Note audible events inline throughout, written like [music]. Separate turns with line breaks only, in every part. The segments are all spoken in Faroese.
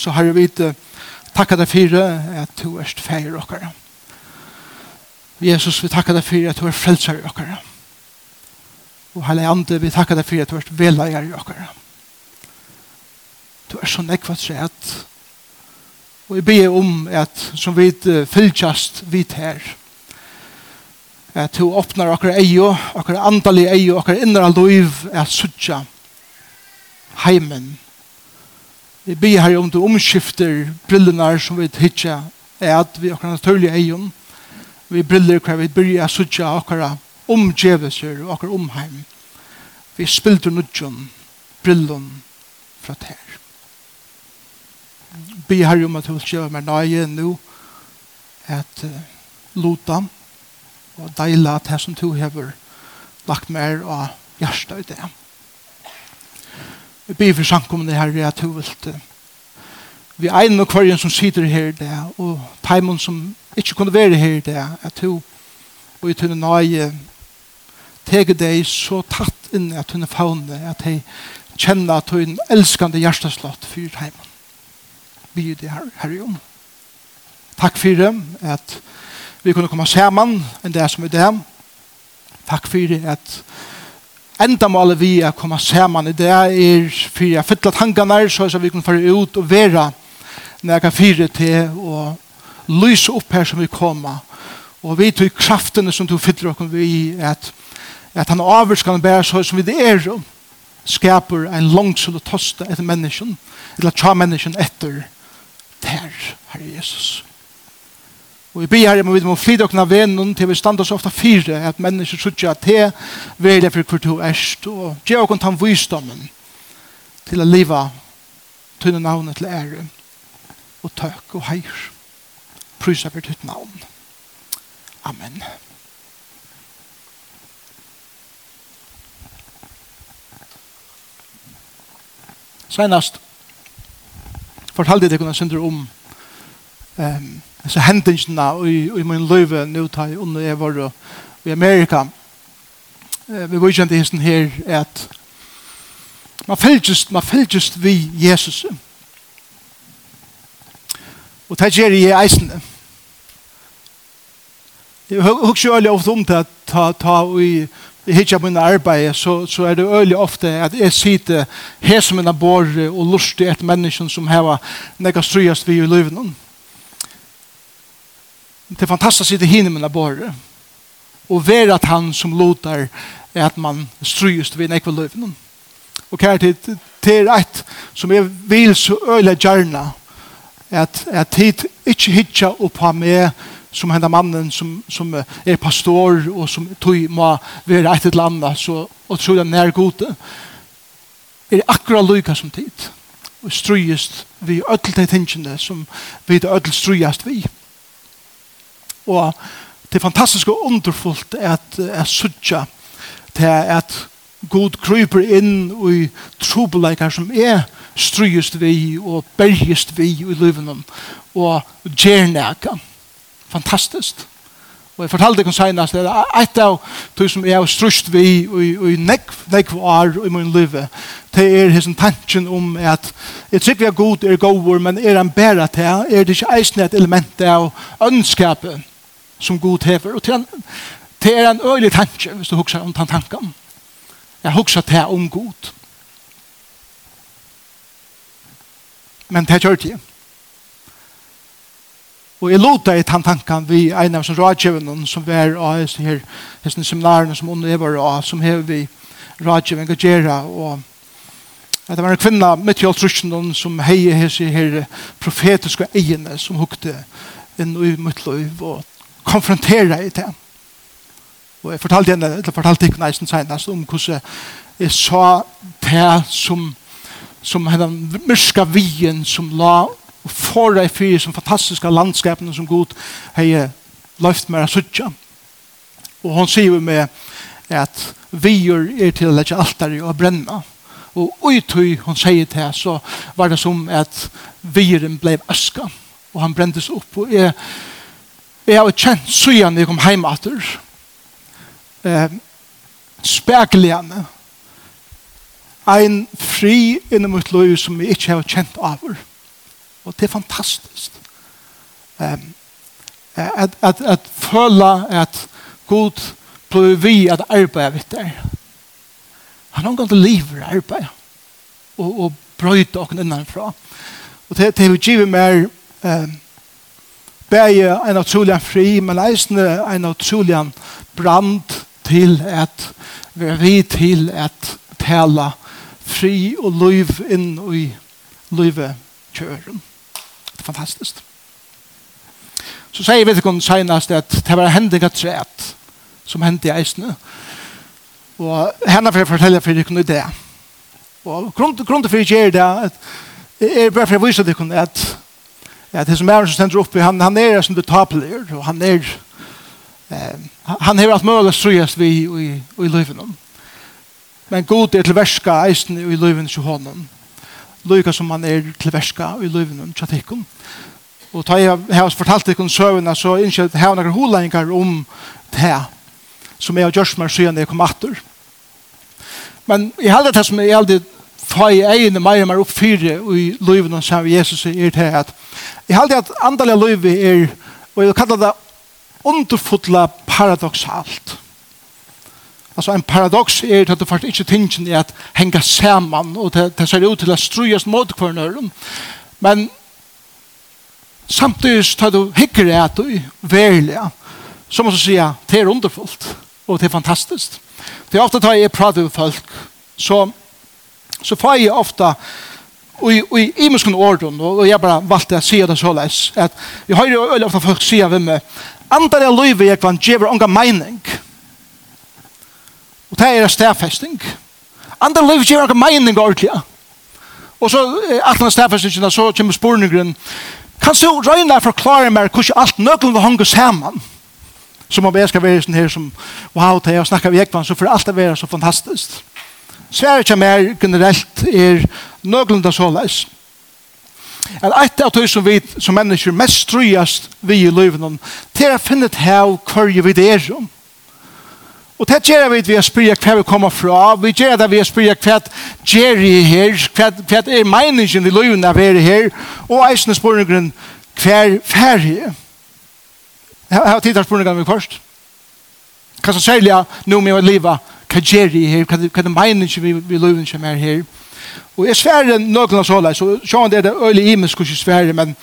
Så har vi vidt takka deg for at du er feir okkara. Jesus, vi takka deg for at du er frelser i okkara. Og hele andre, vi takka deg for at du er veleier i okkara. Du er så nekvat sett. og jeg ber om at som vi fylltjast vidt her at du åpnar okkara eio, okkara andalig eio, okkara innra loiv at suttja heimen Vi ber her om du omskifter brillene som vi hittar er at vi akkurat naturlige egen. Vi briller hver vi byrja sutja akkurat omgjevelser og akkurat omheim. Vi spilter nudjon brillen fra ter. Be her om at du vil skjøver meg nøye nå at uh, luta og deila at det som du hever lagt mer av hjertet i det. Jeg ber for samkommende herre at du vil vi egner og kvarjen som sitter her det, og teimen som ikke kunne være her det, at du og i tunne nøye teger deg så tatt inn at hun er faune, at jeg kjenner at hun elskande hjerteslott for teimen. Vi er det her, her i om. Takk for det, at vi kunne komme sammen enn det som er det. Takk for det, at enda målet vi er komme sammen i det er for jeg fytlet hangene her så vi kan få ut og være når jeg kan fyre til og lyse opp her som vi kommer og vi tog kraftene som du fytler oss vi at, at han avvarskan bærer så som vi det er skaper en langsel og tosta etter mennesken eller tja mennesken etter der, Herre Jesus. Og vi ber her, må vi må flytta okna venen til vi standa oss ofta fire, at mennesker sutja at det vil jeg for hvor du erst, og gjør okon tan visdommen til å liva tunne navnet til ære, og tøk og heir. Prysa for ditt navn. Amen. Senast fortalte jeg deg om um, alltså händelserna i i min løyve nå tar jag under jeg var i Amerika. Eh vi var ikke inte ens här att man fylls man fylls vi Jesus. Og det gjør jeg eisen. Jeg husker jo veldig ofte om det at ta, ta i i hitja min arbeid, så, så er det øyelig ofte at jeg sitter her som en bor og lustig et menneske som har nekka strøyast vi i livet noen. Det er fantastisk det hinne med båret. Og være at han som lotar er at man strøyest ved nekve løyvnen. Og kjær til det er et som jeg vil så øyla gjerne at, at hit ikke hitja opp av meg som henda mannen som, som er pastor og som tog må være et eller annet så, og tror den nær gode er akkurat lykka som tid og strøyest vi ødelt tingene som vi ødel strøyest vi og det er fantastisk og underfullt at, jeg sudja til at god kryper inn i trobeleikar som er stryest vi og bergest vi i livet og gjernæka fantastisk. Og jeg fortalte dere senast at et av de som er stryst vi og i nekv år i min liv det er hans tanken om at jeg tror vi er god er god men er han bæra til er det ikke eisne et element av ønskapet? som god hever. Og til en, til er en øylig tanke, hvis du husker om den tanken. Jeg husker til om god. Men det gjør det. Og jeg lot i den tanken vi en av som rådgjøvene som vi er av disse her disse seminarene som underlever av, som hever vi rådgjøvene gjøre og at det var en kvinna mitt i alt russen som heier disse her profetiske egene som hukte inn i mitt liv og konfrontera i det. Og jeg fortalte henne, eller fortalte ikke nesten senest, om hvordan jeg sa det som, som henne myrska vien som la og forra deg fyr som fantastiska landskapen som god hei løft med suttja. Og hon sier med at vi er til å lage alt der og brenne. Og uttøy hon sier til så var det som at viren ble aska og han brendes opp og jeg jeg har kjent søgjene jeg kom hjemme etter. Eh, Spekeligene. En fri inni mitt liv som jeg ikke har kjent over. Og det er fantastisk. Um, at, at, at føle at god prøver vi at arbeide vidt der. Han har gått livet arbeid. Og, og brøyde oss innanfra. Og det, det er jo givet mer... Um, Begge en utrolig fri, men eisende en utrolig brand til at vi er vi til at tala fri og liv inn i livet kjøren. Det er fantastisk. Så sier vi til kun senast at det var hendig at træt som hendte i eisene. Og henne får jeg fortelle for dere i det. Og grunnen til for jeg det er bare for å vise dere at Ja, det som er som stender oppe, han, han er som du tapeler, og han er, eh, han har alt mulig strøyest vi i, i, i løyven. Men god er til verska eisen i løyven til hånden. Løyga som han er til verska i løyven til tikkun. Og da jeg har fortalt tikkun søvnene, så innskjer jeg at jeg har noen holengar om det som jeg har gjørs meg siden jeg kom atter. Men i halde det som jeg aldri få i egen meg og meir opp fire i livet som sammen Jesus er til at jeg halte at andalige livet er og jeg kallar det underfotla paradoxalt. Altså en paradox er at du faktisk ikke tingen i at henga saman og det, det ser ut til å strujas mot hver nøyren men samtidig tar du hikker at du verlig så må du si at det er underfullt og det er fantastisk det er ofte tar jeg prater med folk så så får jeg ofte og i imenskene orden, og jeg bare valgte å si det så leis, at jeg har jo øyne ofte folk sier ved meg, andre er løyve jeg kan gjøre unga mening. Og det er stedfesting. Andre løyve gjør unga mening ordentlig. Og så, alt den stedfestingen, så kommer spurningen, kan du røyne forklare meg hvordan alt nøkken vil hange sammen? Som om jeg skal være sånn her som, wow, det er å snakke ved Ekvann, så får alt det være så fantastisk. Sverige som er generelt er nøglunda såleis. At eit av tøy som vi som mennesker mest strøyast vi i løyvnen, til å finne et hev kvarje vi det er om. Og det gjør vi ved å spørre hva vi kommer fra. Vi gjør det ved å spørre hva gjør vi her, hva, er meningen i løyvnen av er her, og eisende spørningen hva er ferie. Jeg har tid til spørningen vi først. Hva som særlig nå med å livet hva gjør jeg her, hva er meningen ikke vi, vi løven som er her. Og jeg sverre noen av sånne, så sånn er det øyelig i meg skulle sverre, men,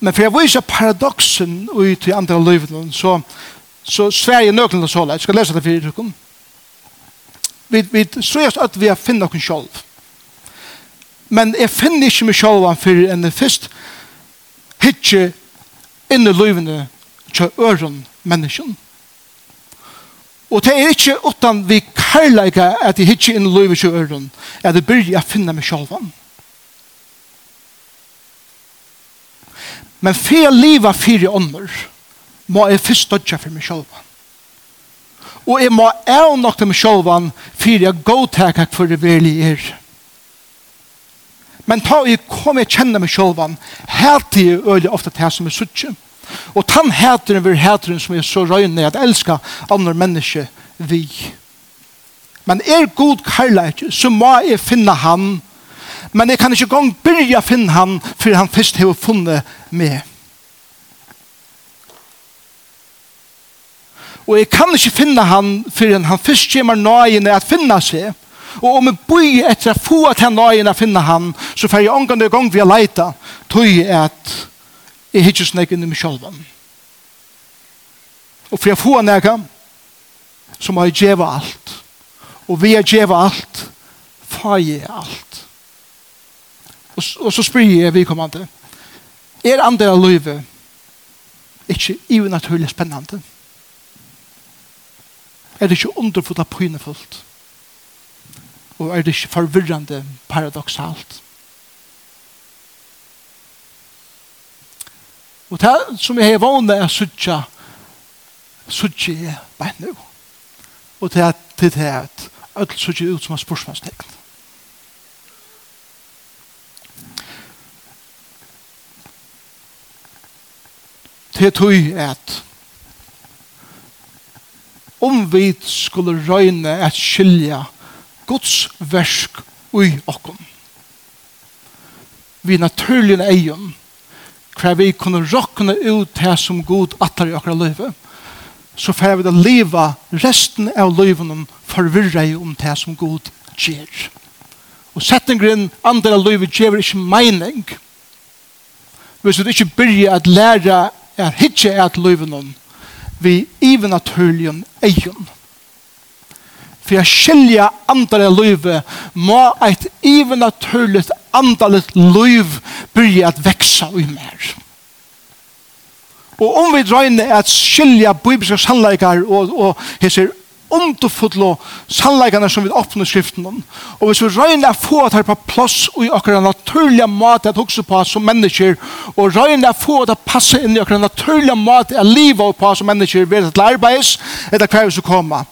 men for jeg viser paradoksen ut i andre løven, så, så sverre noen av sånne, jeg skal lese det for dere. Vi, vi tror at vi har finnet noen selv. Men jeg finner ikke meg selv for en først, hitje inn i løvene til øren menneskene Og det er ikke utan vi karlægge at jeg hittir inn i løyve til øren, at jeg begynner å finne meg selv. Men for jeg lever fire ånder, må jeg først dødja for meg selv. Og jeg må jeg nok til meg selv om, for jeg godtaker for det virkelig er. Men ta jeg kommer kjenne meg selv helt til jeg øyelig ofte til jeg som er suttje. Og tann hæteren vil hæteren som er så røyne at elska andre menneske vi. Men er god kærleik, så må jeg finne han. Men jeg kan ikke gong byrja finne han, for han først har funnet meg. Og jeg kan ikke finne han, for han først kommer nøyene at finne seg. Og om jeg bøyer etter å få til nøyene at finne han, så får jeg omgående gong vi har leita, tog jeg at Jeg hittir snakk inn i meg sjálvan. Og for jeg få nekka, så må jeg djeva alt. Og vi er djeva alt, far jeg alt. Og, og så spyr jeg vi kommande, er andre av løyve ikke unaturlig spennende? Er det ikke underfullt og pynefullt? Og er det ikke forvirrande paradoxalt? Og det som jeg har vågne er suttja, suttja er bare nå. Og det er til det at alt suttja ut som er spørsmålstegn. Det tog at om vi skulle røyne at skilja Guds versk ui okkom. Vi naturlige eion hva vi kunne råkne ut det som god atter i akkurat livet, så får vi da leva resten av livet forvirra om det som god gjør. Og settingren andre av livet gjør ikke mening. Hvis du ikke begynner at lære er hitje at løyven vi even at høljen egen. For jeg skilja andre av livet må et even at høljet andalet liv byrja at veksa i mer. Og om vi drøyne at skilja bibliske sannleikar og, og hesser underfodlo sannleikane som vi åpner skriften om. Og hvis vi røyne er få at her på plass og i akkurat naturlige mat at hukse på som mennesker, og røyne er få at passe inn i akkurat naturlige mat at livet på som mennesker ved at arbeids etter hver vi skal komme,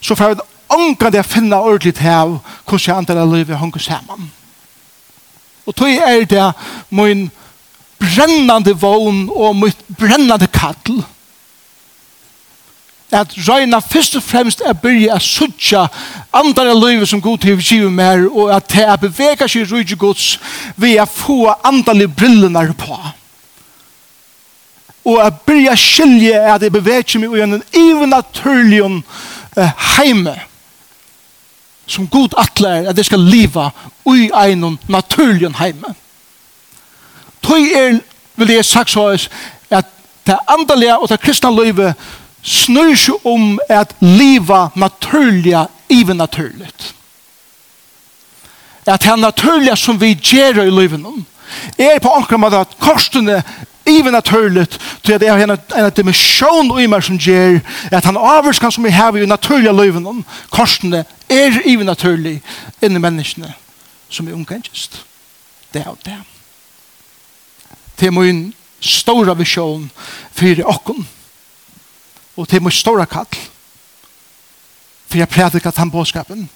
så får vi ångan det å finne ordentlig til hvordan jeg antar det livet hunker sammen. Og tog er det min brennande vogn og mitt brennande kattel. At røyna først og fremst er byrja a suttja andre løyve som god til givet mer og at det er bevega seg rujtje gods vi er få andre brillene på. Og a byrja skilje at det bevega seg i en ivenaturlig heime. heime som god atler at det skal liva ui einon naturlig heime. Tøy er, vil jeg sagt så at det andalega og det kristna løyve snur seg om at liva naturliga even naturligt. At det naturliga som vi gjør i livet er på akkurat med at korsene even naturligt till at det är en, en dimension i mig som ger at han avvarskan som vi har i naturliga löven korsene er even naturlig inne i människorna som är omgängest det er det. Det er min stora vision för åkken og det er min stora kall för jag predikar han bådskapen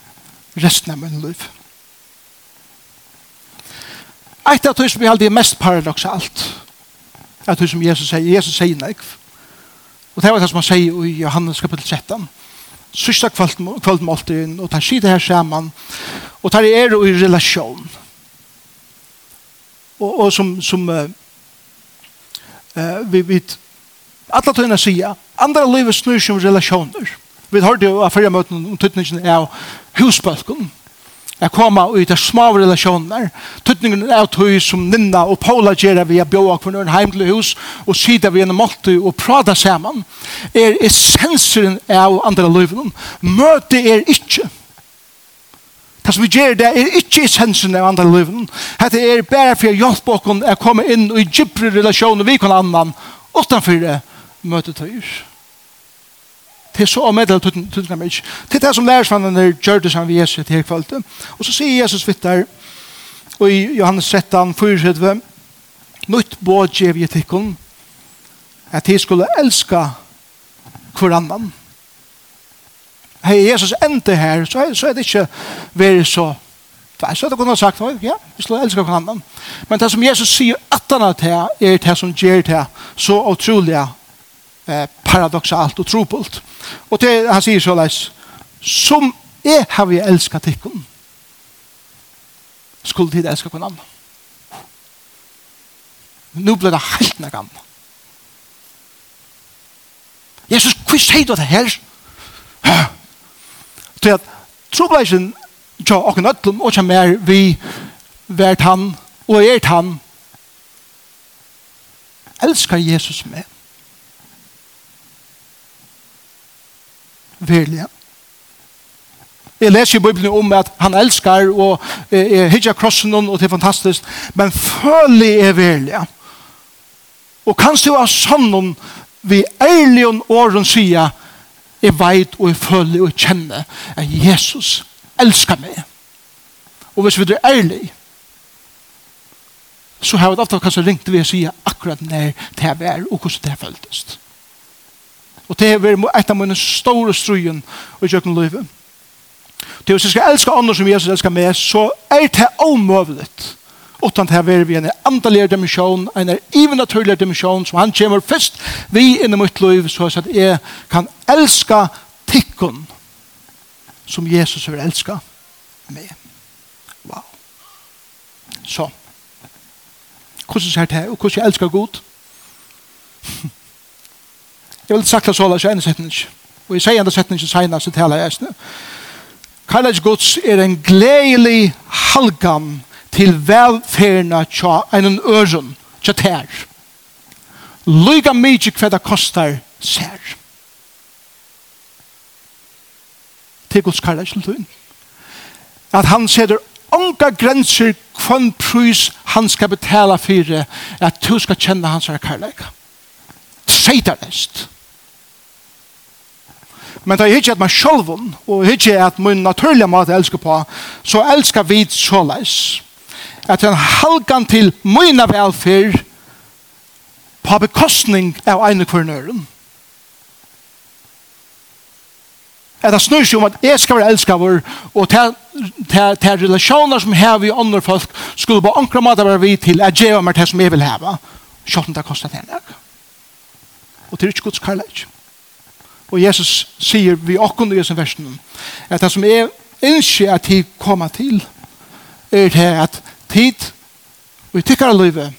resten av min liv. Eit av tog som vi aldri er mest paradoxalt at det som Jesus sier, Jesus sier nek. Og det var det som han sier i Johannes kapitel 13. Sørsta kvöldmåltiden, og tar sida her saman, og tar er i relasjon. Og, og som, som uh, uh, vi vet, alla tøyna sier, andra livet snur som relasjoner. Vi har det av fyrre møten om tøytningen av husbølgen, Jeg kommer ut av små relasjoner. Tøtningen er tøy som Ninna og Paula gjør vi er bjøa kvinner heim til hus og sida vi en måltid og prata sammen er essensen av andre løyven. Møte er ikke. Det som vi gjør det er ikke essensen av andre løyven. Det er bare for å hjelpe oss å komme inn i djupere relasjoner vi kan annan utenfor møtetøyer til så meddel tøtten meg ikke. Til det som lærersvannene gjør det sammen med Jesus til kvalitet. Og så sier Jesus vitt der, og i Johannes 13, 4, Nytt båd gjev i tikkun, at de skulle elska hver annan. Hei, Jesus endte her, så er, så er det ikke vært så Nei, så hadde kunne sagt, ja, vi skulle elske hverandre. Men det som Jesus sier at han er til, er det som gjør til så utrolig eh, paradoxalt og trupult. Og det, han sier så leis, som jeg har vi elsket tikkun, skulle tid elska kvann annan. Nu ble det helt nek annan. Jesus, hva sier du det her? Til at trobleisen tja okken ötlum og tja mer vi vært han og er han elskar Jesus med virkelig. Jeg leser i Bibelen om at han elskar og er hitja krossen og det er fantastisk, men følelig er virkelig. Og kanst du ha sann vi ærlig om åren sier jeg veit og jeg føler og jeg kjenner at Jesus elskar meg. Og hvis vi er ærlig, så har vi ofte kanskje ringt vi og sier akkurat når det er og hvordan det er føltes. Og det er et av mine store strøyen og kjøkken livet. Det er hvis jeg skal elske andre som Jesus elsker meg, så er det omøvelig. Utan det er vi en andalig dimensjon, en even naturlig dimensjon, som han kommer først vi inn i mitt liv, så at jeg kan elske tikkun som Jesus vil elske meg. Wow. Så. Hvordan ser det her? Og hvordan elsker Gud? [laughs] Jeg vil sagt det så løs en setning. Og jeg sier en setning som sier senast til hele æsne. Kallage Guds er en gledelig halgan til velferna tja en øren tja tær. Lyga mykje hva det kostar sær. Til Guds kallage til tøyen. At han seder onga grenser kvann prus han skal betala fyrir at du skal kjenne hans kallage. Seitarest. Seitarest Men da jeg ikke at meg selv, og ikke at min naturlige måte elsker på, så elsker vi såleis. At en halgan til mine velferd på bekostning av ene kvarnøren. At det snur seg om at jeg skal være elsket vår, og til, til, til relasjoner som har vi andre folk, skulle på ankra måte være vi til at jeg og meg til som jeg vil heve. Sjåten det kostet henne. Og til ikke gods karlæg. Og Jesus sier vi okkur i disse versen at det som er ikke at de kommer til er det at tid og i tikkere livet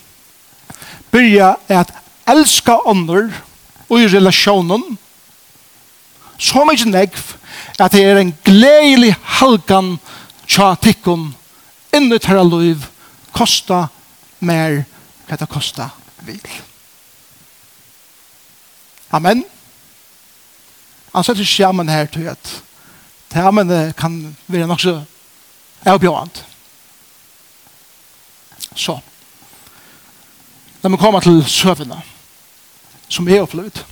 byrja at elska ånder og i relasjonen så mykje negv at det er en gledelig halgan tja tikkun inni tæra liv kosta mer hva det kosta vil Amen. Han setter skjermen her til at termene kan være nok så avbjørende. Så. Når vi kommer til søvnene, som er opplevd,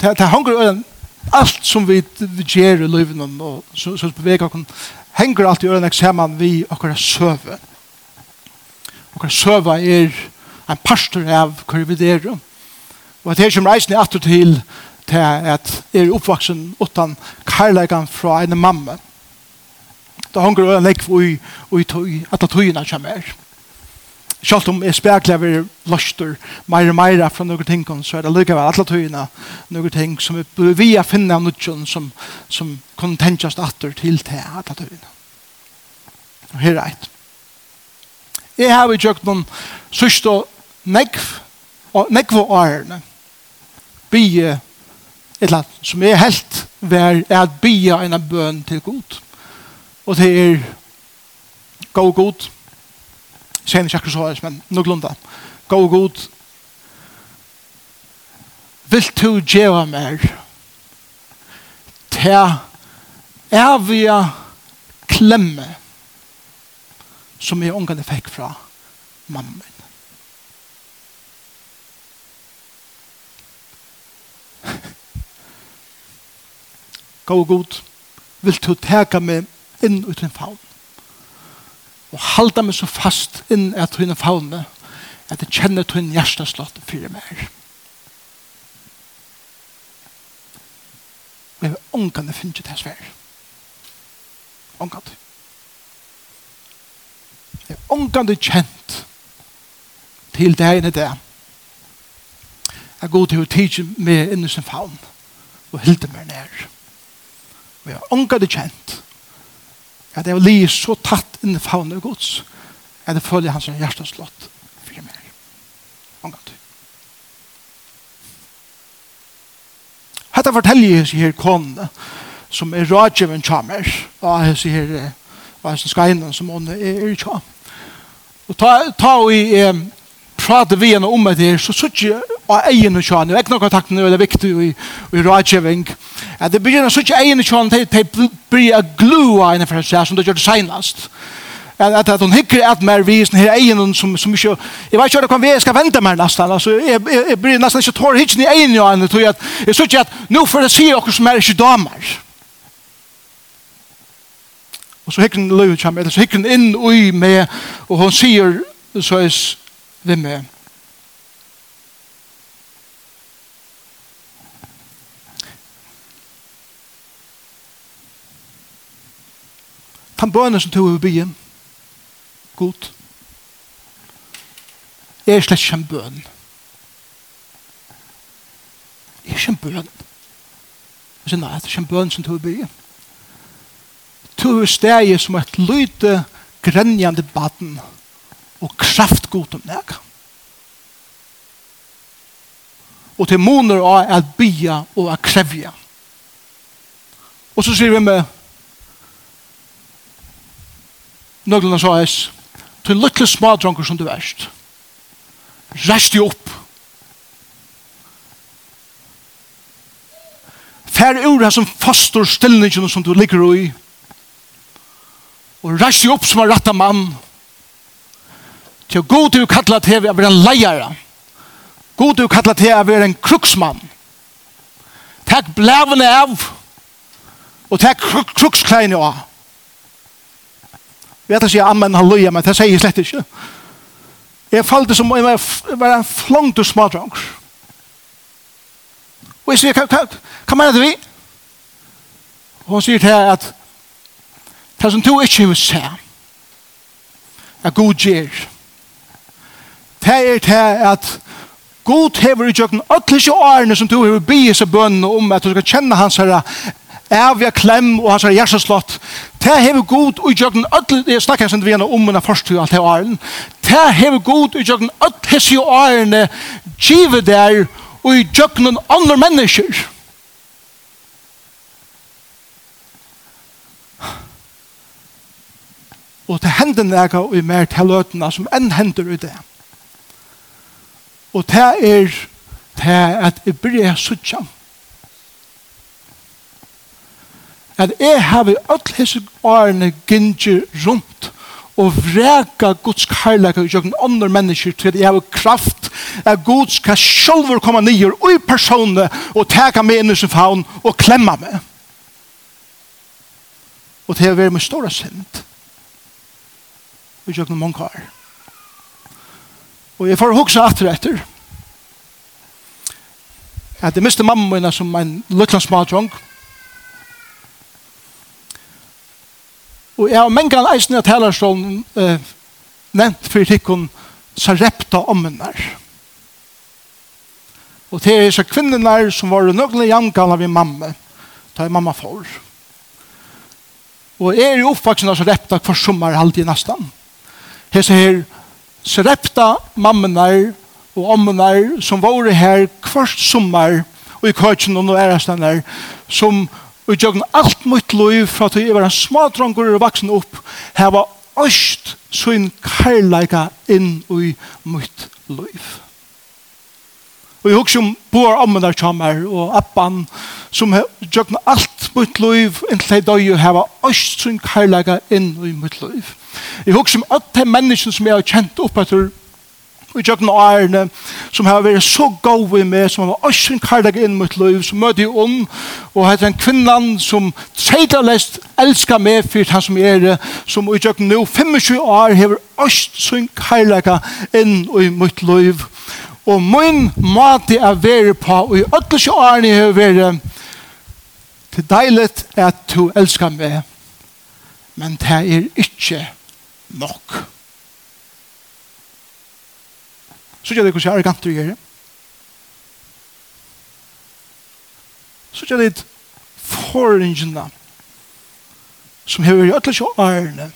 det, det henger øyne alt som vi, vi gjør i livet og som, som beveger oss henger alt i øyne sammen vi akkurat søve akkurat søve er en pastor av hva vi er. Og at jeg kommer reisen er atter til til at jeg er oppvaksen uten karlægan fra en mamma. Da hun går og legger i, i, i at det tøyene kommer her. Selv om jeg spekler over løster mer og mer fra noen ting, så er det likevel alle tøyene noen ting som vi via finne av noen som, som kunne tenkes etter til til alle tøyene. Og her er et. Jeg har jo gjort noen sørste nekv, og nekv og årene, bygge et eller annet som er helt vær, er at bygge en av bøn til god. Og det er gå god, sen ikke akkurat så høres, men nok lunda, gå god, vil du gjøre mer, til evige klemme, som jeg ungene fikk fra mamma min. gå god, vil du teka meg inn ut i faun. Og halda meg så fast inn at hun faune, at jeg kjenner til hun hjerteslått fyrir meg. Men ångane finner det svær. Ångane. Jeg er ångane kjent til det ene det. Jeg går til å tige meg inn i sin faun og hilde meg nær. Og jeg ångat det kjent. At jeg lir så tatt inn i faunet og gods. At jeg følger hans hjerte slått for meg. Ångat det. Hetta forteller jeg her konene som er rådgjøven kjammer. Og jeg sier her, hva er som skal innan som hun er i kjammer. Og ta, ta i, eh, prate vi henne om det så sier jeg av egen og kjønne, ikke noe takk når det er viktig i, i rådgjøving, at det begynner så ikke egen og kjønne til å bli a glue av henne for seg, som det gjør det senest. At, at, at hun hikker et mer visen her egen som, som ikke, jeg vet ikke hva vi skal vente mer nesten, altså, jeg, jeg, jeg blir nesten ikke tår hikken i egen og henne, tror jeg, at, jeg sier at nå får jeg si dere som er ikke damer. Og så hikker hun løy, så hikker hun inn i med, og hun sier, så er vi med. Han bønner som tog over byen, god, jeg er slett ikke en bøn. Jeg er ikke en bøn. Jeg sier, nei, det er ikke en bøn som tog over byen. Tog over steget som et lyte, grenjande baden, og kraft god om nek. Og til måneder av at bya og at krevja. Og så sier vi med nøglene sa eis til lykkelig smadronker som du erst. Rest jo opp. Fær ur her som fastor stillningen som du ligger i. Og rest jo opp som er rett av mann. Og Til god du kallar til å være en leier. God du kallar til å være en kruksmann. Takk blævene av og takk krukskleine av. Vi vet ikke amen halleluja, men det sier jeg slett ikke. Jeg falt som om jeg var en flongt og smadrang. Og jeg sier, hva mener du vi? Og han sier til at det som du ikke vil se, er god gjer, det er til at God hever i jøkken ødelige årene som du hever bygge seg bønnen om at du skal kjenne hans herre evige klem og hans herre hjerteslott. Det hever God i jøkken ødelige, jeg snakker jeg vi henne om henne første alt det årene. Det hever God i jøkken ødelige årene givet der og i jøkken andre mennesker. Og det hender nega og i mer til løtene som enn hender i det. Og det er det at jeg blir suttja. At jeg har i alle disse årene gynger rundt og vreka Guds karlæka og jøkken andre mennesker til at jeg har kraft at Gud skal sjølver komme nye og i personene og teka meg inn i sin faun og klemma meg. Og det har vært med stora synd. Og jøkken mange år. Og jeg får hugsa atter etter. At jeg miste mamma mine som en lukla smadjong. Og jeg har mengan eisen i talerstolen eh, nevnt for tikkun sarepta ommenar. Og det er så kvinnenar som var nøgle jamgala vi mamma, da er mamma for. Og jeg er jo oppvaksen av sarepta hver sommer halvtid nesten. nastan. Her, her srepta mammenar og ommenar som var her kvart sommar og i køkken og ærastanar som og alt mitt liv fra at jeg var en smadrongur og vaksen opp heva øst sin karlaika inn i mitt liv. Og jeg husker om bor ommenar kommer og appan og som gjøkken alt mitt liv inntil jeg døy og hava øst sin karlaga inn i mitt liv. Jeg husker om alt de menneskene som jeg har kjent opp etter og gjøkken og ærene som har vært så gode med som har øst sin karlaga inn i mitt liv som møter jeg om og heter en kvinnan som tredalest elskar meg for han som er det som i gjøkken nå 25 år har øst sin karlaga inn i mitt liv og Og min måte er være på, og i ødelse årene jeg har vært, til deilig at du elsker meg, men det er ikke nok. Så gjør det hvordan jeg er arrogant du gjør det. Så gjør det forringene som har vært i ødelse årene,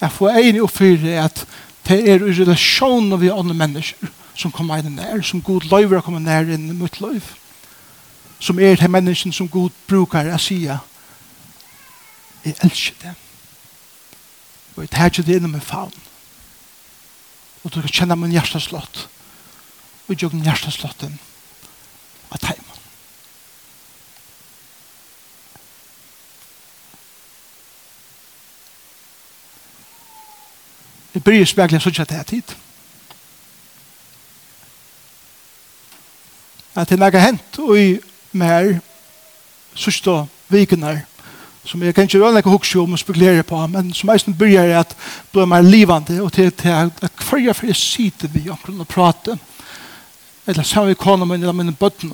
jeg får enig oppfyre at det er i relasjon av vi andre mennesker som kommer inn nær, som god løyver kommer nær inn i mitt løyv. Som er det mennesken som god brukar å si jeg elsker det. Og jeg tar ikke det innom min faun. Og du kan kjenne min hjerteslott. Og jeg gjør min hjerteslotten av tegn. byrja spekla sånn at det er tid. At det er nægge hent og i mer sørste vikener som jeg kan ikke rønne ikke hukse om og spekulere på, men som eisen begynner at bli mer livande og til, til at hver jeg for jeg sitter vi omkring og prate eller sammen med kona min eller mine bøtten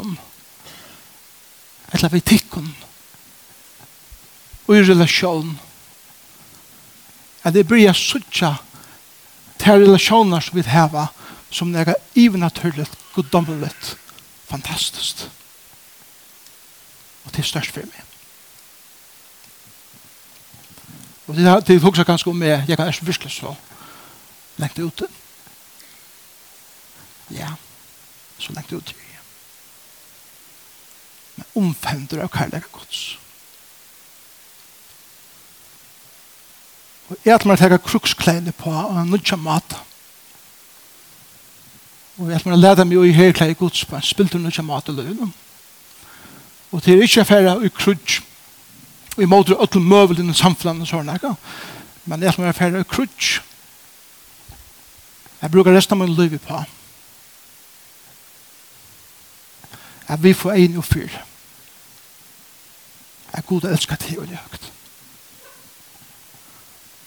eller vi tikkun og i relasjon at det blir jeg suttja til relasjoner som vi har som er even naturlig, goddommeligt, fantastisk. Og til størst for meg. Og det, det husker ganske om meg, jeg kan ikke virkelig så lengt ute. Ja, så lengt ute. Men omfemter av kærlighet gods. Og Jeg at man å teka krukskleine på en nødja mat. Og jeg at man leder meg i herkleie gods på en spilt og nødja mat i løgn. Og til ikke affæra i krudj og i måter öll møvel i samfunnet og sånn, ikke? Men jeg ætler meg å affæra i krudj. Jeg bruker resten av min liv på. at vi får en og fyr. at god elsker til og nøygt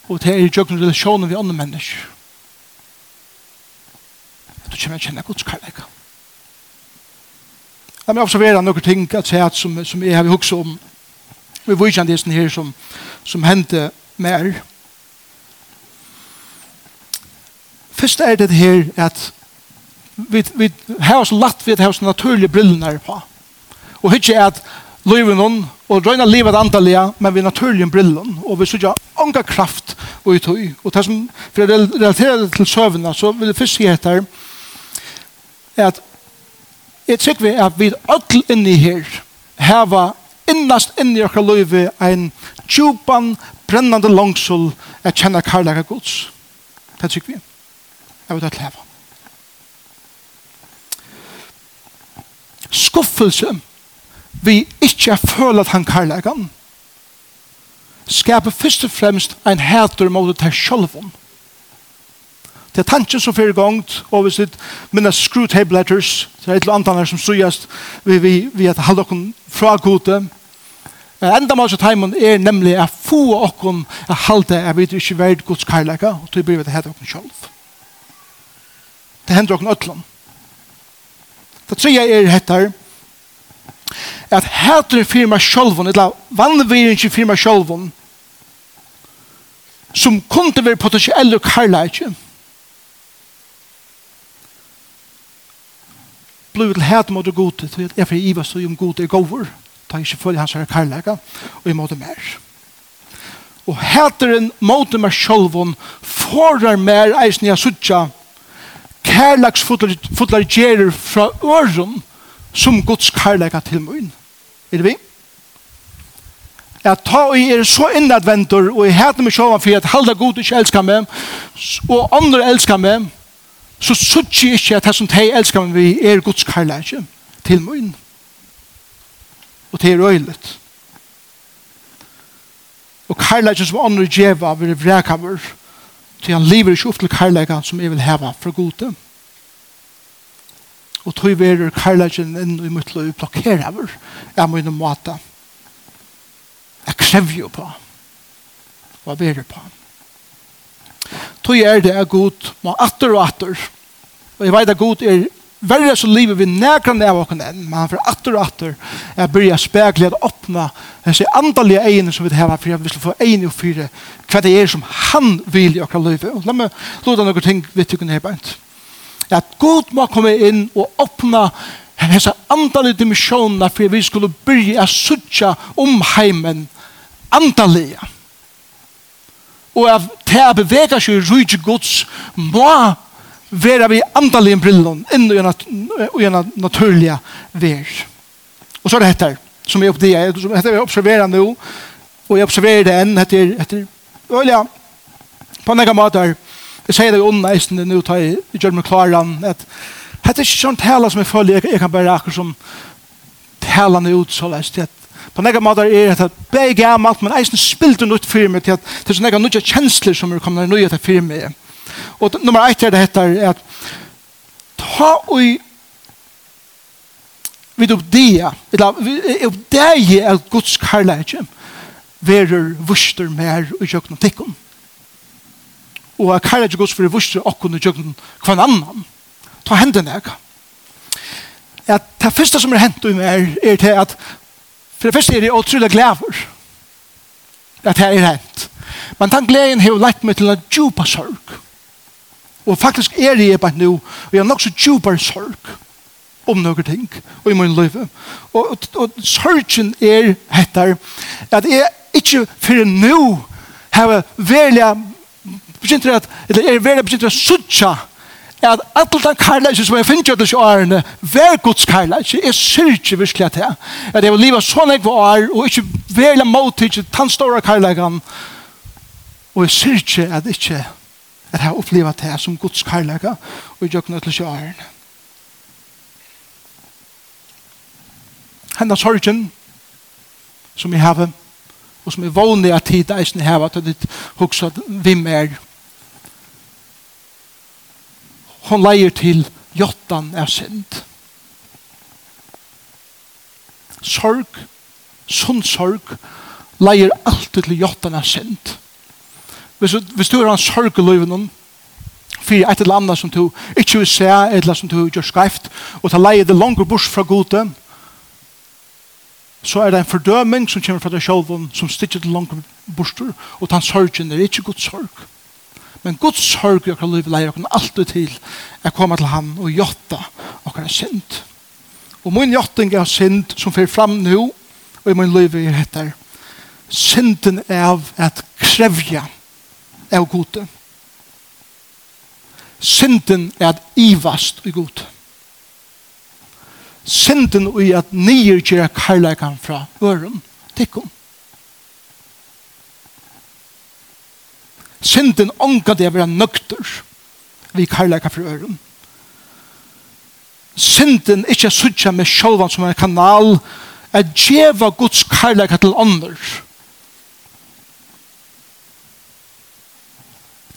og det er i jøkken relasjonen vi andre mennesker. At du kommer å kjenne Guds kærleik. La meg observere noen ting at jeg som, som jeg har hukket om vi var ikke det her som, som hendte mer. Først er det her at vi, vi har oss latt vi har oss naturlige brillene på. Og ikke at livet noen, og røyna livet antallia, men vi naturlige brillen, og vi sørger unga kraft og i tøy. Og det som, for å relatera det til søvnene, så vil jeg først si etter, er at jeg tykker vi at vi alle inni her heva innast inni okra løyve ein tjupan brennande langsul at kjenna karlaga gods. Det tykker vi. Jeg vil at leva. Skuffelse vi ikke føler at han karlægan, skaper først og fremst en hæter mot det sjølven. Det er tanken som fyrir gongt, og hvis det minna screwtape letters, det er et eller annet som sujast, vi, vi, vi at halda okken fra gode. Enda mål så taimen er nemlig at få okken a halda at vi ikke verd gods karlæga, og tog blir vi det hæter okken sjølv. Det hender okken ötlan. Det tredje er hettar, at hæteren en firma sjálfun, eller vannviringen fyrir meg sjálfun, som kunne være potensielle karlægje, blod til hæt mot god, til jeg fyrir iva så om god er gover, ta ikke følge hans her karlægge, og jeg måtte mer. Og hæteren måtte meg sjølven, forar mer eisen jeg suttja, kærlagsfotlar gjerer fra øren, som Guds karlæga til min. Er det vi? Jeg tar og er så innadventur og jeg heter meg sjåan for at halda god ikke elskar meg og andre elskar meg så suttje ikke at det som de elskar meg vi er Guds karlæga til min. Og det er øylet. Og karlægen som andre djeva vil vrekaver, til han lever ikke opp til karlægen som jeg vil heva fra godet og tog verur karlagen inn i mitt liv blokkere over jeg må innom mata jeg krever jo på og jeg verur på tog er det er god må atter og atter og jeg vet at god er verre så livet vi nekran av okken enn men han for atter og atter jeg byrja spekla at åpna disse andalige egene som vi har for jeg vil få egene og fyre hva det er som han vil i okker livet og la meg låta noen ting vi tykker her beint At Gud må komme inn og åpne hese andalige dimensjoner for vi skulle byrja å suttje om heimen andalige. Og at det er beveget seg i rydde Guds må være vi andalige brillene inn i en naturlig ver. Og så er det dette som jeg oppdea, dette vi observerer nå, og jeg observerer det enn etter, etter, og ja, på en måte Jeg sier det jo onneisen nå, tar jeg, jeg gjør meg klar an, at dette er ikke sånn tala som jeg føler, jeg, jeg kan bare akkurat som tala nå ut så lest, at på nega måter er at det er gammalt, men eisen spilte nytt for meg, til at det er sånne nye kjensler som er kommet nye til for meg. Og nummer ett er det heter at ta og vid oppdea, eller oppdea er Guds karlægje, verur vuster mer og jøknotikken og er kærlig til Guds for i vurser okken og tjøkken hver annan. Ta hendene jeg. Ja, det første som er hendt i meg er til at for det første er det utrolig glæver at det er hendt. Men den gleden har jo lett meg til en djupa sorg. Og faktisk er jeg bare nå og jeg har nok så djupere sorg om noen ting og i min liv. Og, og, og sorgen er etter at jeg ikke for nå har vært begynte at, eller er vera begynte at suttja at alt den karlæsje som jeg finner til disse årene, vær Guds karlæsje, jeg syrker virkelig at jeg. At jeg vil leve sånn jeg var, og ikke være mot ikke den store karlæsjen. Og jeg syrker at ikke at jeg opplever at jeg som Guds karlæsje, og jeg gjør til disse årene. Hennes sorgen, som jeg har, og som er vanlig at tid eisen har, at jeg hoksa at vi mer hon leier til jottan er synd. Sorg, sunn sorg, leier alltid til jottan er synd. Hvis, hvis du er en sorg i løyven for et eller annet som du ikke vil se, et eller annet som du gjør skreift, og ta leier det langer bors fra gode, så er det en fordøming som kommer fra deg selv, som stikker til langer borster, og ta sorgen er ikke god sorg. Men Guds sorg i okkar liv leier okkar alltid til at komme til han og jotta okkar synd. Og min jotting er synd som fyrir fram nu og i min liv er etter synden er av at krevja av gode. Synden er at ivast i gode. Synden er at nyer gjerra karlagan fra øren tikkum. Synden ångar det være nøkter vi karlæka for øren. Synden ikke sutja med sjålvan som en kanal at djeva Guds karlæka til ånder.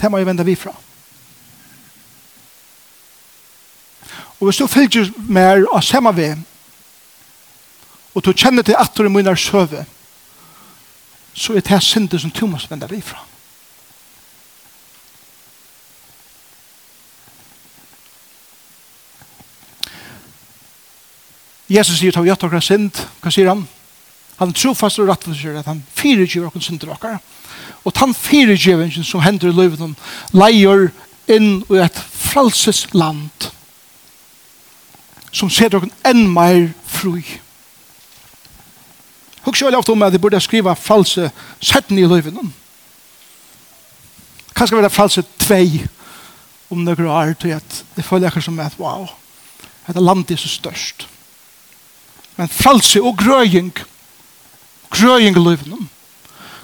Det må jeg vende vi fra. Og hvis du fylgjer mer av samme vei, og du kjenner til at du er munner søve, så er det synden som du må vende vi fra. Jesus sier, ta vi gjort okra synd, hva sier han? Han tror fast og rett for seg at han fyrirgiver okra synder okra. Og han tann fyrirgivingen som hender i løyven, leier inn i et fralses land som ser dere enn mer fri. Husk jo ofte om at de burde skrive false setten i løyven. Kanskje være false tvei om noen år til at det føler jeg som at wow, at landet er så størst. Men fralse og grøying, grøying i løyvnum,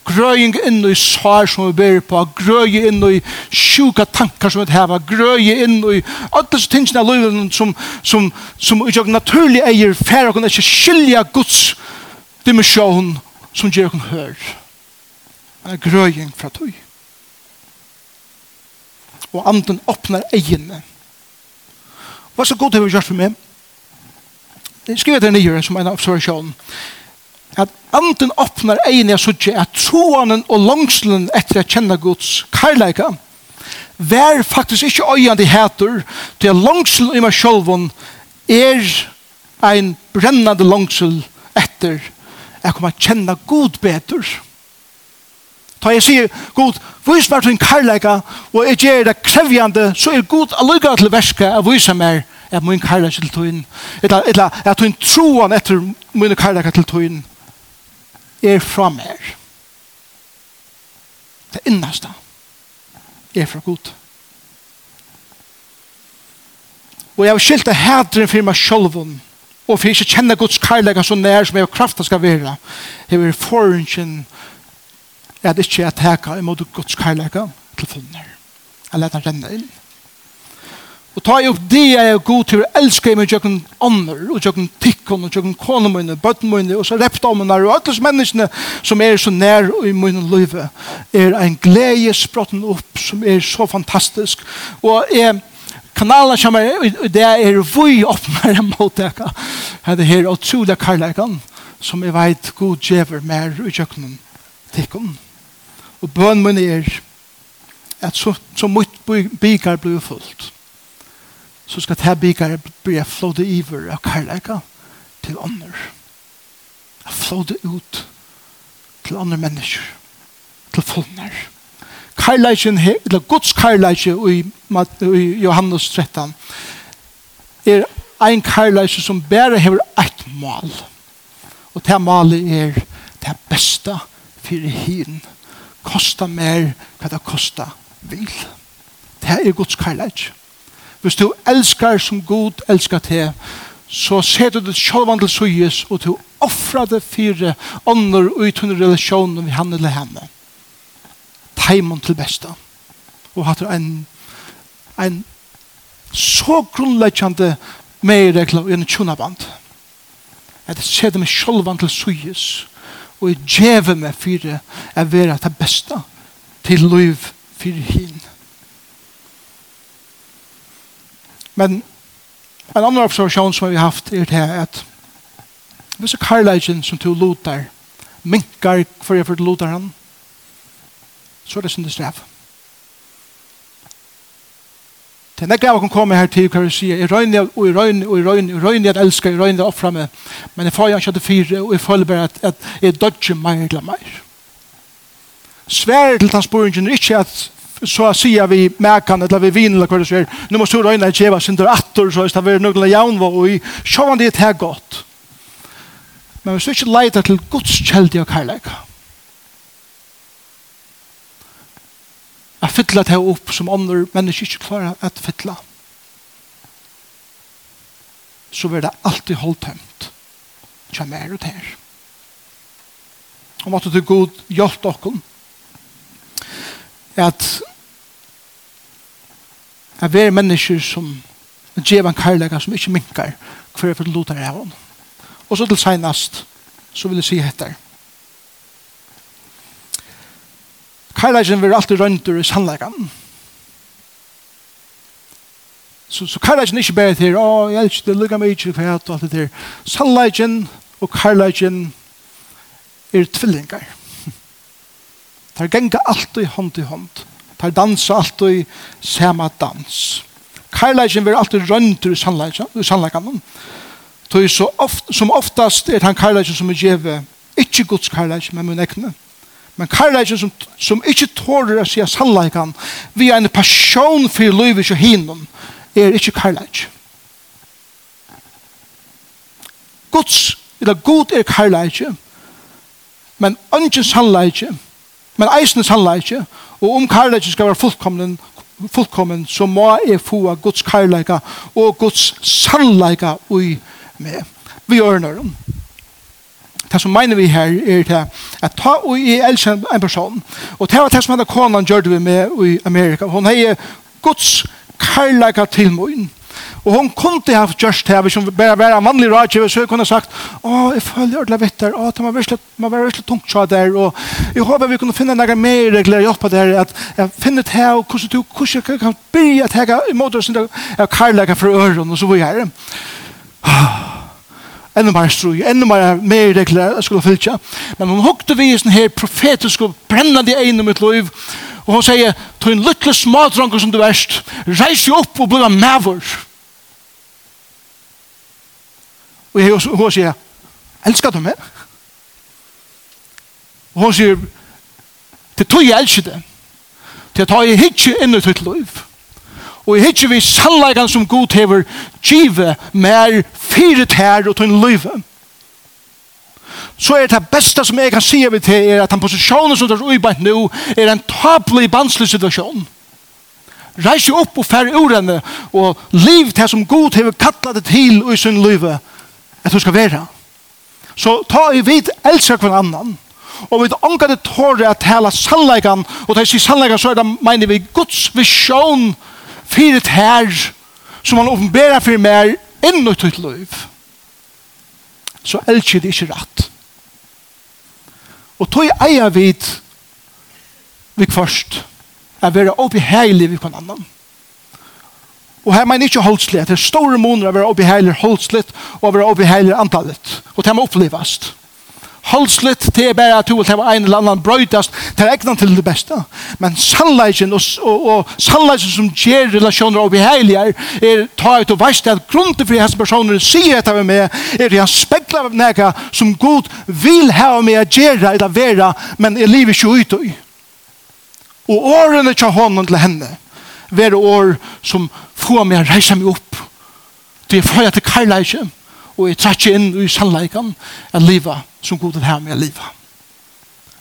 grøying inn i svar som vi ber på, grøying inn i sjuka tankar som vi heva, grøying inn i alle disse tingene av løyvnum som, som, som utjøk naturlig eier færre og ikke skilja Guds dimensjon som gjør kun hør. Men grøying fra tøy. Og anden åpner egene. Hva så god har vi gjort for meg? skriver det nye som en observasjon at anden åpner egnet suttje at troanen og langslen etter å kjenne Guds karlæka vær faktisk ikke øyende heter til at langslen i meg selv er ein brennande langsel etter jeg kommer å kjenne god bedre. Ta jeg sier, god, vis meg til en karlæka og jeg gjør det krevjande, så er god allukka til verska av vise meg at min kærleik til tøyen, eller, eller at hun troen etter min kærleik til tøyen, er fra mer. Det innerste er fra god. Og jeg har skilt det hædren for meg selv om, og for ikke kjenne Guds kærleik så nær som jeg har kraften skal være. Jeg vil forhånden at ikke jeg teker imot Guds kærleik til funner. Jeg leter renne inn. Og ta jo det jeg er god til å elske meg tjøkken ånder, og tjøkken tikkon, og tjøkken kone mine, bøtten mine, og så repte om henne, og alle menneskene som er så nær i mine liv, er en glede sprotten opp, som er så fantastisk. Og jeg, kanalen kommer, og det er vi åpner en måte, Det er her utrolig karlægan, som jeg vet god djever mer i tjøkken tikkon. Og bøn mine er, at så, så mye bygger blir fullt så skal det her byggere bli flåde iver av kærleika til ånder. Flåde ut til andre mennesker, til fullner. Kærleiken, eller Guds kærleike i, i Johannes 13 er ein kærleike som bare hever eit mål. Og det målet er det beste for hin. Kosta mer hva det kosta vil. Det er Guds kærleike. Hvis du elskar som god elskar te, så ser du sjølvan til suyes, og du offra det fire ånder og utunne relasjoner vi han eller henne. Taimon til besta. Og hatt en, en så grunnleggjande meiregla og en tjunaband. At ser det med sjølvan til suyes, og jeg djeve meg fire er vera det besta til liv fyrir hinn. Men en annan observation som vi har haft er det her, at hvis du karlægen som du lotar, minkar for jeg for lotar han, så er det sin straff. Det er av å komme her til hva vi sier, jeg røyner, og jeg røyner, og jeg røyner, og jeg røyner at elsker, jeg røyner offra meg, men jeg får jo ikke til fire, og jeg føler bare at, at jeg dodger meg eller mer. Sværet til hans spørringen er ikke at så sier vi merkan eller vi vin eller hva det sier nå må sura øyne sin der atter så det er noen jaun var og i sjåan det er godt men hvis du ikke leiter til Guds kjeldig og kærleik jeg fytla det opp som andre mennesker ikke klarer at fytla så blir det alltid holdt tømt. Kjem er ut her. Og måtte du god hjelp dere. At at vi er mennesker som gjør en karlaga som ikke minkar hver for lutar av hon. Og så til senast så vil jeg si etter. Karlagen vil alltid røyndur i sannlegan. Så, så karlagen er ikke bare til å, jeg er ikke det lukka meg ikke hva og alt det der. Sannlegan og karlagen er tvillingar. [laughs] Det er genga alltid hånd i hånd tar dansa alt og sama dans. Karlægen vil alltid røndur i sannleikan. Toi så oft, som oftast er han karlægen som er djeve, ikkje Guds karlægen, men mun ekne. Men karlægen som, som ikkje tårer å sija sannleikan, vi er en passion for livet og hinnom, er ikkje karlægen. Guds, eller god er karlægen, men ønsken sannleikin, men eisen sannleikan, Og om kærleik skal være fullkommen, fullkommen så må jeg få av Guds kærleik og Guds sannleik ui med. Vi gjør det Det som mener vi her er det at ta og i elsker en person. Og det var det som hadde konan gjør det med i Amerika. Hun heier Guds kærleik til min. Og hon kunde ha gjort det, hvis hun bare var en vanlig rådgiver, så hun kunne sagt, å, jeg føler ordentlig vittar, å, det var virkelig, man var virkelig tungt så der, og jeg håper vi kunne finne noen mer regler å hjelpe der, at jeg finner det her, og hvordan du, hvordan jeg kan byrja at jeg i måte oss, jeg karlager for øren, og så var jeg her. [sighs] Ännu mer strøy, enda mer mer regler jeg skulle fylltja. Men hun hukte vi i sånn her profetisk og brennande egnom mitt liv, og hun sier, «Tøyn lykkelig smadranker som du verst, reis jo opp og bli av mævor.» Og jeg, hun sier, elsker du meg? Og hun sier, det tog jeg elsker det. Det tar jeg ikke inn i ditt liv. Og jeg hittir vi sannleikene som god hever givet mer fire tær og tunn liv. Så er det beste som jeg kan si over til er at den posisjonen som du er uibant nå er en tablig banslig situasjon. Reis opp og færre ordene og liv til som god hever kattlet det til i sin livet at du skal være. Så ta i vid elsker hver annan, og vi ångar det tåre at tala sannleggan, og til å si sannleggan så er det, mener vi, Guds visjon for et her, som han åpenberer for mer inn i ditt liv. Så elsker det ikke rett. Og tog eier vid vi først, er være oppe heilig vi på en annan. Og her mener ikke holdslig, det er store måneder å være oppeheilig holdslig og å være oppeheilig antallet. Og det må opplevast. Holdslig, det er bare at du vil ha en eller annen brøytast, til er til det beste. Men sannleisen, og, og, og sannleisen som gjør relasjoner oppeheilig er, er ta ut og veist at grunnen for hans personer sier etter med er at han spekler av nega som god vil ha med å gjøre eller være, men er livet ikke ute i. Og årene til hånden til henne, være år som får meg å reise meg opp. Det er for at det kan leise, og jeg trekker inn i sannleikken av livet som god til her med livet.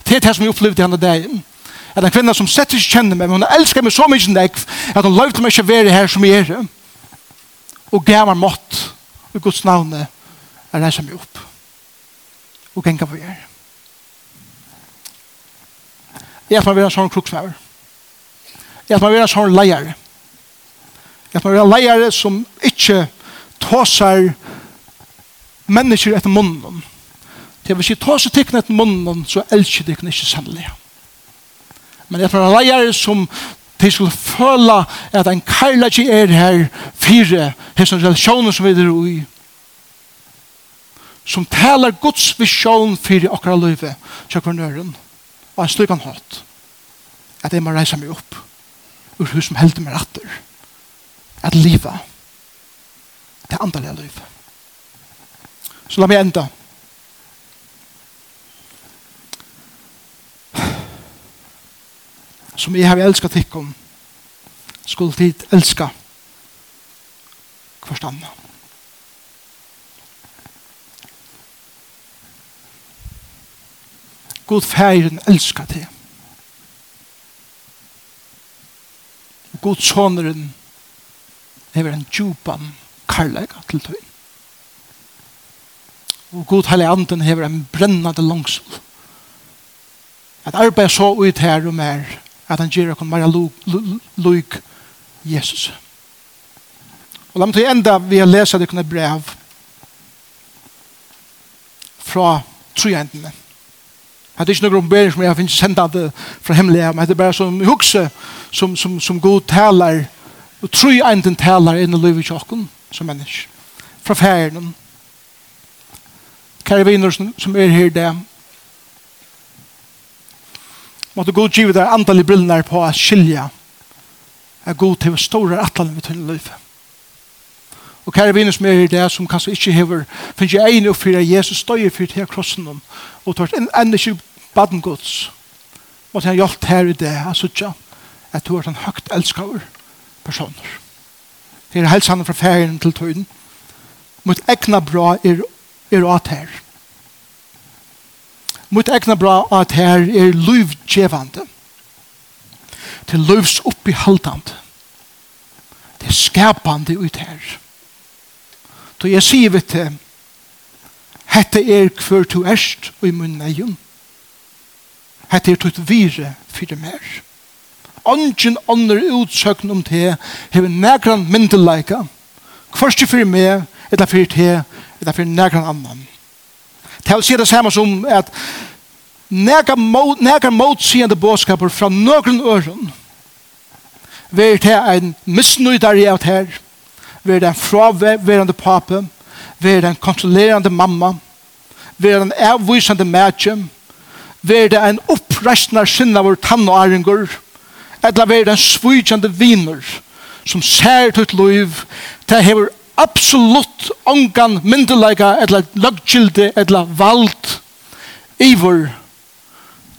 Det er det som jeg opplevde denne dagen. At en kvinne som sett ikke kjenner meg, men hun elsker meg så mye enn deg, at hun løvde meg ikke være her som jeg er. Og gav meg mått i Guds navn er reise meg opp. Og genga på gjerne. Jeg er tror å være en sånn kruksmøver er at man er sånn leier. At man er leier som ikke tåser mennesker etter munnen. Det vil si tåser tikkene etter munnen, så elsker tikkene ikke sannelig. Men at man er leier som de skulle føle at en kærlighet er her fire hessene relasjoner som vi er i som taler Guds visjon fyrir akkurat løyve, kjøkker nøren, og en slik han hatt, at jeg må reise meg opp ur hur som heldur med rattor. At liva. Det er andaliga liv. Så la meg enda. Som jeg har elskat tikkum, skulle tid elska hverst anna. God færen elskar til. God soneren hever en djupan karlæg til tøy. Og god heilig anden hever en brennande langsul. At arbeid så ut her og mer at han gjør okkur mer luk Jesus. Og la meg til enda vi har lesa det kunne brev fra trojentene. Det er ikke noen ombering som jeg finner finnet sendt fra hemmelig, men det er bare som hukse, som, som, som god taler, og tru enten taler inn i livet tjokken som menneske. Fra ferien. Kære viner som, som er her det, måtte god give deg antallig brillene på å skilje er god til å store atlan vi tunne livet. Og kære viner som er i det, som kanskje ikke hever, finnes jeg ene for Jesus støyer for til krossen om, og tar en enda ikke baden gods. Måtte han hjelpe her i det, han sier at du er en høyt elskede personer. Det er helst han fra ferien til tøyden. Mot egna bra er, er at her. Mot egna bra at her er livgjevande. Til livs oppihaldande. Det er skapande ut her. Då jeg sier vi til Hette er hver du erst og i munnen egen. Hette er tutt vire fyrir mer. Ongen ånder utsøkn om te hever negran myndeleika kvarst fyrir meg eller fyrir te eller fyrir negran annan. Det vil si det samme som at negran motsiende bådskaper fra nøkron øren vil til en misnøydare av det her være den fraværende pape, være den kontrollerende mamma, være den avvisende mætje, være det en oppreisende sinne av tann og æringer, eller være den svujende viner, som ser til et liv, det hever absolutt ångan myndelaga eller løggkilde, eller vald, iver,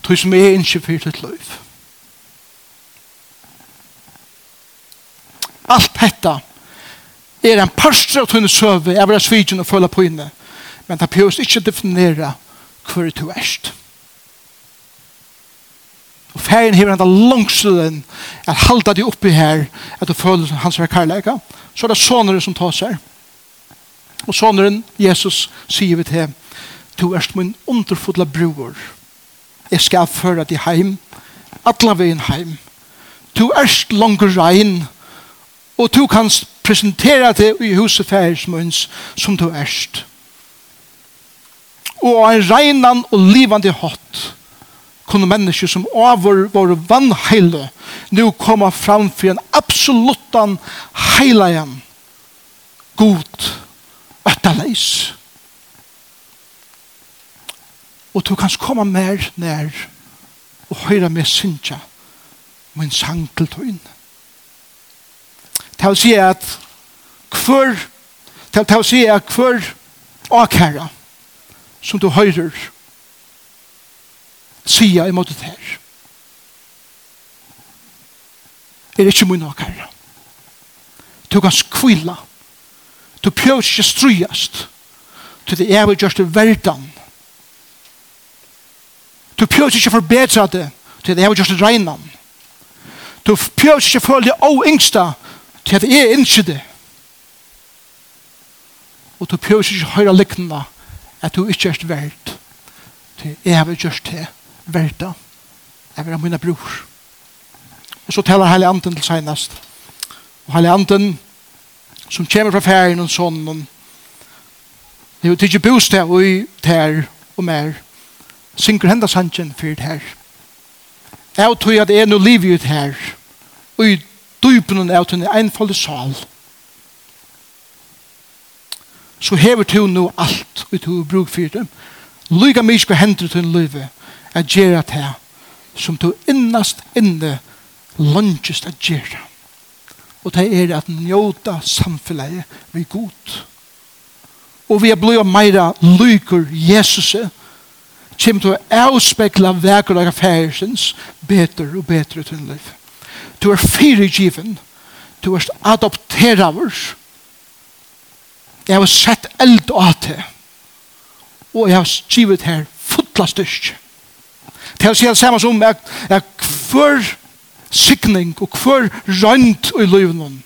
tog som er innskifyrt et liv. Alt dette er en parstre av tunne søve, jeg vil ha svidjen og føle på inne. Men det behøves ikke definere hver du erst. Og ferien hever enda langsiden at halda de oppi her at du føler hans her karlæga. Så er det sånere som tas seg. Og såneren, Jesus, sier vi til Du erst min underfodla bror. Jeg skal føre deg heim, atla veien heim. Du erst langer rein. og du kanst presentera det i huset færesmøns som du erst. Og en regnan og livande hatt kunne mennesker som over vår vannheile nu komme fram for en absoluttan heilajan god öttaleis. Og du kan komme mer nær og høre med synsja min sang til tøyne. Det vil si at hver det vil si at hver akherra som du høyrer sia i måte her er ikke min akherra du kan skvila du prøver ikke strøyast til det er vi gjørst i verden du prøver ikke forbedra det til det evig gjørst i regnan du prøver ikke følge å yngsta til at jeg ikke det. Og du prøver ikke å høre liknende at du ikke er verdt. Til jeg har gjort det verdt. da. Jeg vil ha mine bror. Og så taler Heilig Anden til senest. Og Heilig Anden som kommer fra ferien og sånn. og Det er jo ikke bostad og i tær og mer. Synker henda sannsyn for det her. Jeg tror at jeg noe liv ut her. Og i dypen av den enfolde sal. Så hever du nå alt og du bruk for det. Lyga mye skal hente til en løyve at gjøre det som du innast inne lunges at gjøre. Og det er at njóta samfunnet vi god. Og vi er blod meira lyker Jesus kjem til å avspekla vekker av affærsens beter og beter til en løyve. Du er fyrigiven. Du er adopteraver. Jeg har sett eld at det. Og jeg har skrivet her fotla styrk. Det er å si det samme som at, jeg hver sikning og hver rønt i livet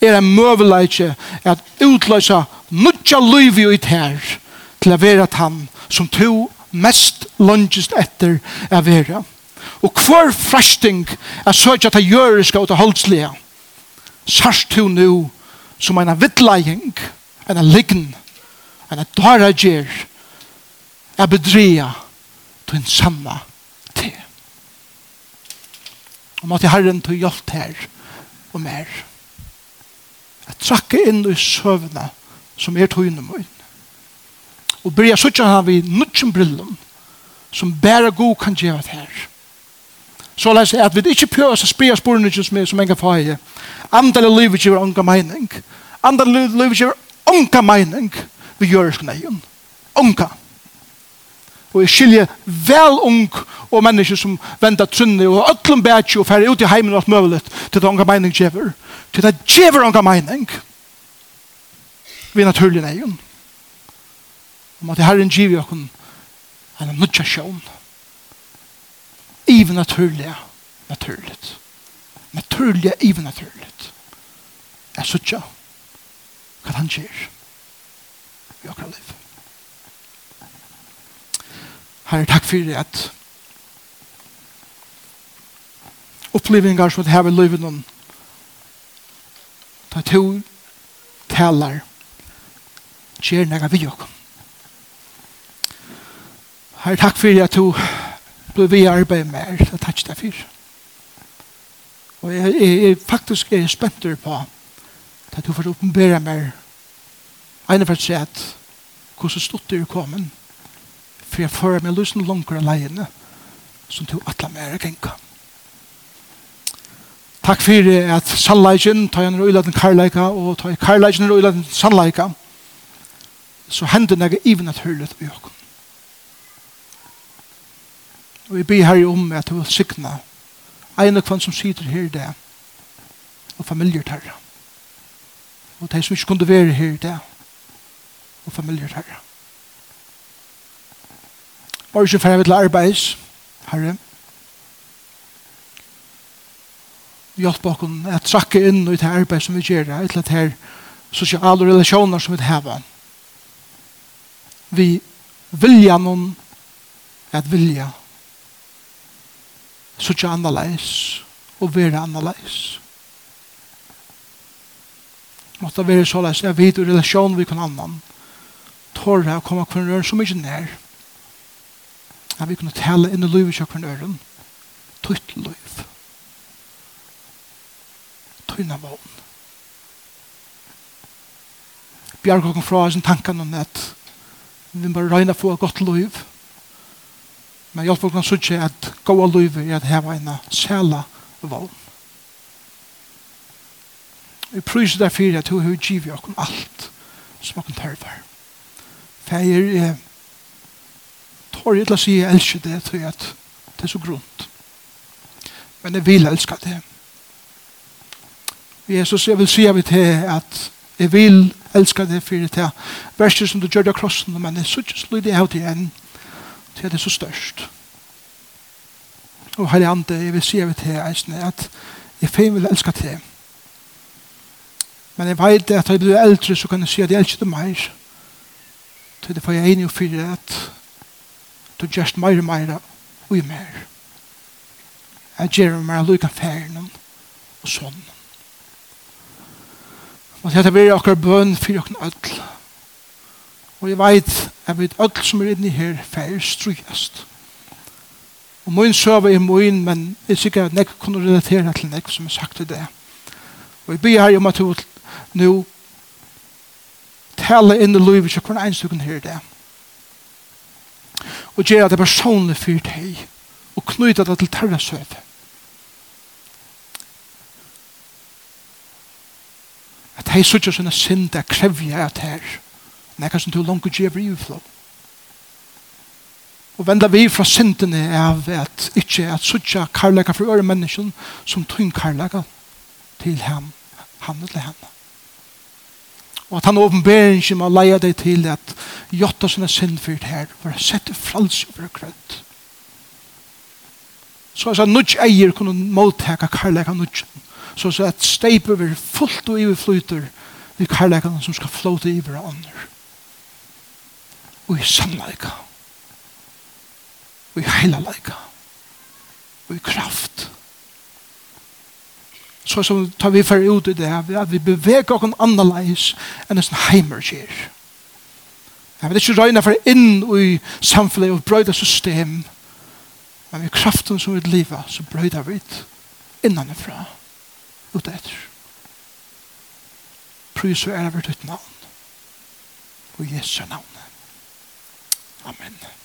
er en møveleitje at utløse nødja liv i ut her til å være at han som to mest lungest etter å være. Og hver frasting er søkja til jøriska og til holdslige. Sørst to nu som en vittlæging, en liggen, en dåragjer, er bedrea til en sanna te. Og måtte Herren til hjelp her og mer. Jeg trakke inn i søvna som er tøyne møyne. Og byrja søtja han vi nutjen brillum som bare god kan gjøre det her så lest at vi ikke prøver å spia sporene som, som en kan få i. Andal liv ikke unga mening. Andal livet ikke unga mening vi gjør oss nøyen. Unga. Og jeg skiljer vel ung og mennesker som venter trunne og øtlom bætje og færre ut i heimen og alt mulig til det unga mening gjever. Til det gjever unga mening. Vi er naturlig nøyen. Om at Herren giver oss en nødja sjån. Om ivernaturliga naturligt. Naturliga ivernaturligt. Jag suttar vad han ger i åkra liv. Herre, takk for at opplevingar som det her vil livet noen ta to talar nega vi åkken. Herre, takk for at du blei vi arbeid mer, det takk det fyr. Og jeg, jeg, jeg faktisk er spent på at du får oppenbære meg ene for å si at hvordan stod du kommet for jeg får meg løsene langere leiene som du atler mer genka. Takk for at sannleikken tar jeg nøyla den karleika og tar jeg karleikin nøyla den sannleika så hender jeg even at hørlet vi okkur. Og vi ber her om at du vil sikna en av kvann som sitter her i dag og familier terra. Og de som ikke kunne være her i dag og familier terra. Bare ikke ferdig til arbeids, herre. Hjelp bakom at trakke inn i det arbeid som vi gjør, til at her sosiale relasjoner som vi har. Vi vilja noen at vilja så ikke annerledes og være annerledes. Måtte være så leis jeg vet i relasjon vi kan annan. Tåre å komme kvar øren så mye nær. At vi kunne tale inn i livet kvar øren tøyt liv. Tøyna vågen Bjarg okken fra sin en tankan om at vi bare røyna få et godt liv. Men hjelp oss så ikke at gå og løyve er at her var en sæla vogn. Vi pryser deg for at hun har givet oss alt som oss For jeg er tar jeg til å si jeg elsker det til at det er så grunt. Men jeg vil elske det. Jesus, jeg vil si av det at jeg vil elske det for det Verset som du gjør det av krossen, men jeg synes lydig av det enn til at det er så størst. Og heilig Ande, jeg vil si av til eisne, at jeg fein vil elska til. Men jeg vet at jeg blir eldre, så kan jeg si at jeg elsker det mer. Til det får jeg enig og fyrir at du gjørst mer og mer og i mer. Jeg gjør meg lukka færen og sånn. Og dette blir akkurat bøn for dere ødel. Og jeg vet at vi öll som er inne her færre strykast. Og min søve er min, men jeg er sikker at jeg kunne relatera til nek som er sagt i det. Og jeg byr her om at du nå tale inn i livet så kunne enstukken kunne høre det. Og gjøre det personlig for deg og knyte det til tarra søve. At hei suttja sånne synd er krevja at her. Nekka som du langt gjør i uflå. Og venda vi fra syndene av at ikke at suttje karlæka for øre mennesken som tyn karlæka til ham, han eller henne. Og at han åpenbering som har leia deg til at jotta som syndfyrt her for å sette frals over grønt. Så at nudj eier kunne målteka karlæka nudjen. Så at steip over fullt og iverflyter vi karlaga som skal flåte iver og andre og i sannleika, og i heila leika og i kraft. Så som tar vi fer ut i det, at vi beveger oss annerledes enn en sånn heimer skjer. Jeg vil ikke røyne for inn i samfunnet og brøyde system, men vi kraften som vi lever, så brøyder vi innanifra, ut etter. Prøys og ære vårt ut navn, og Jesu navn. Amen.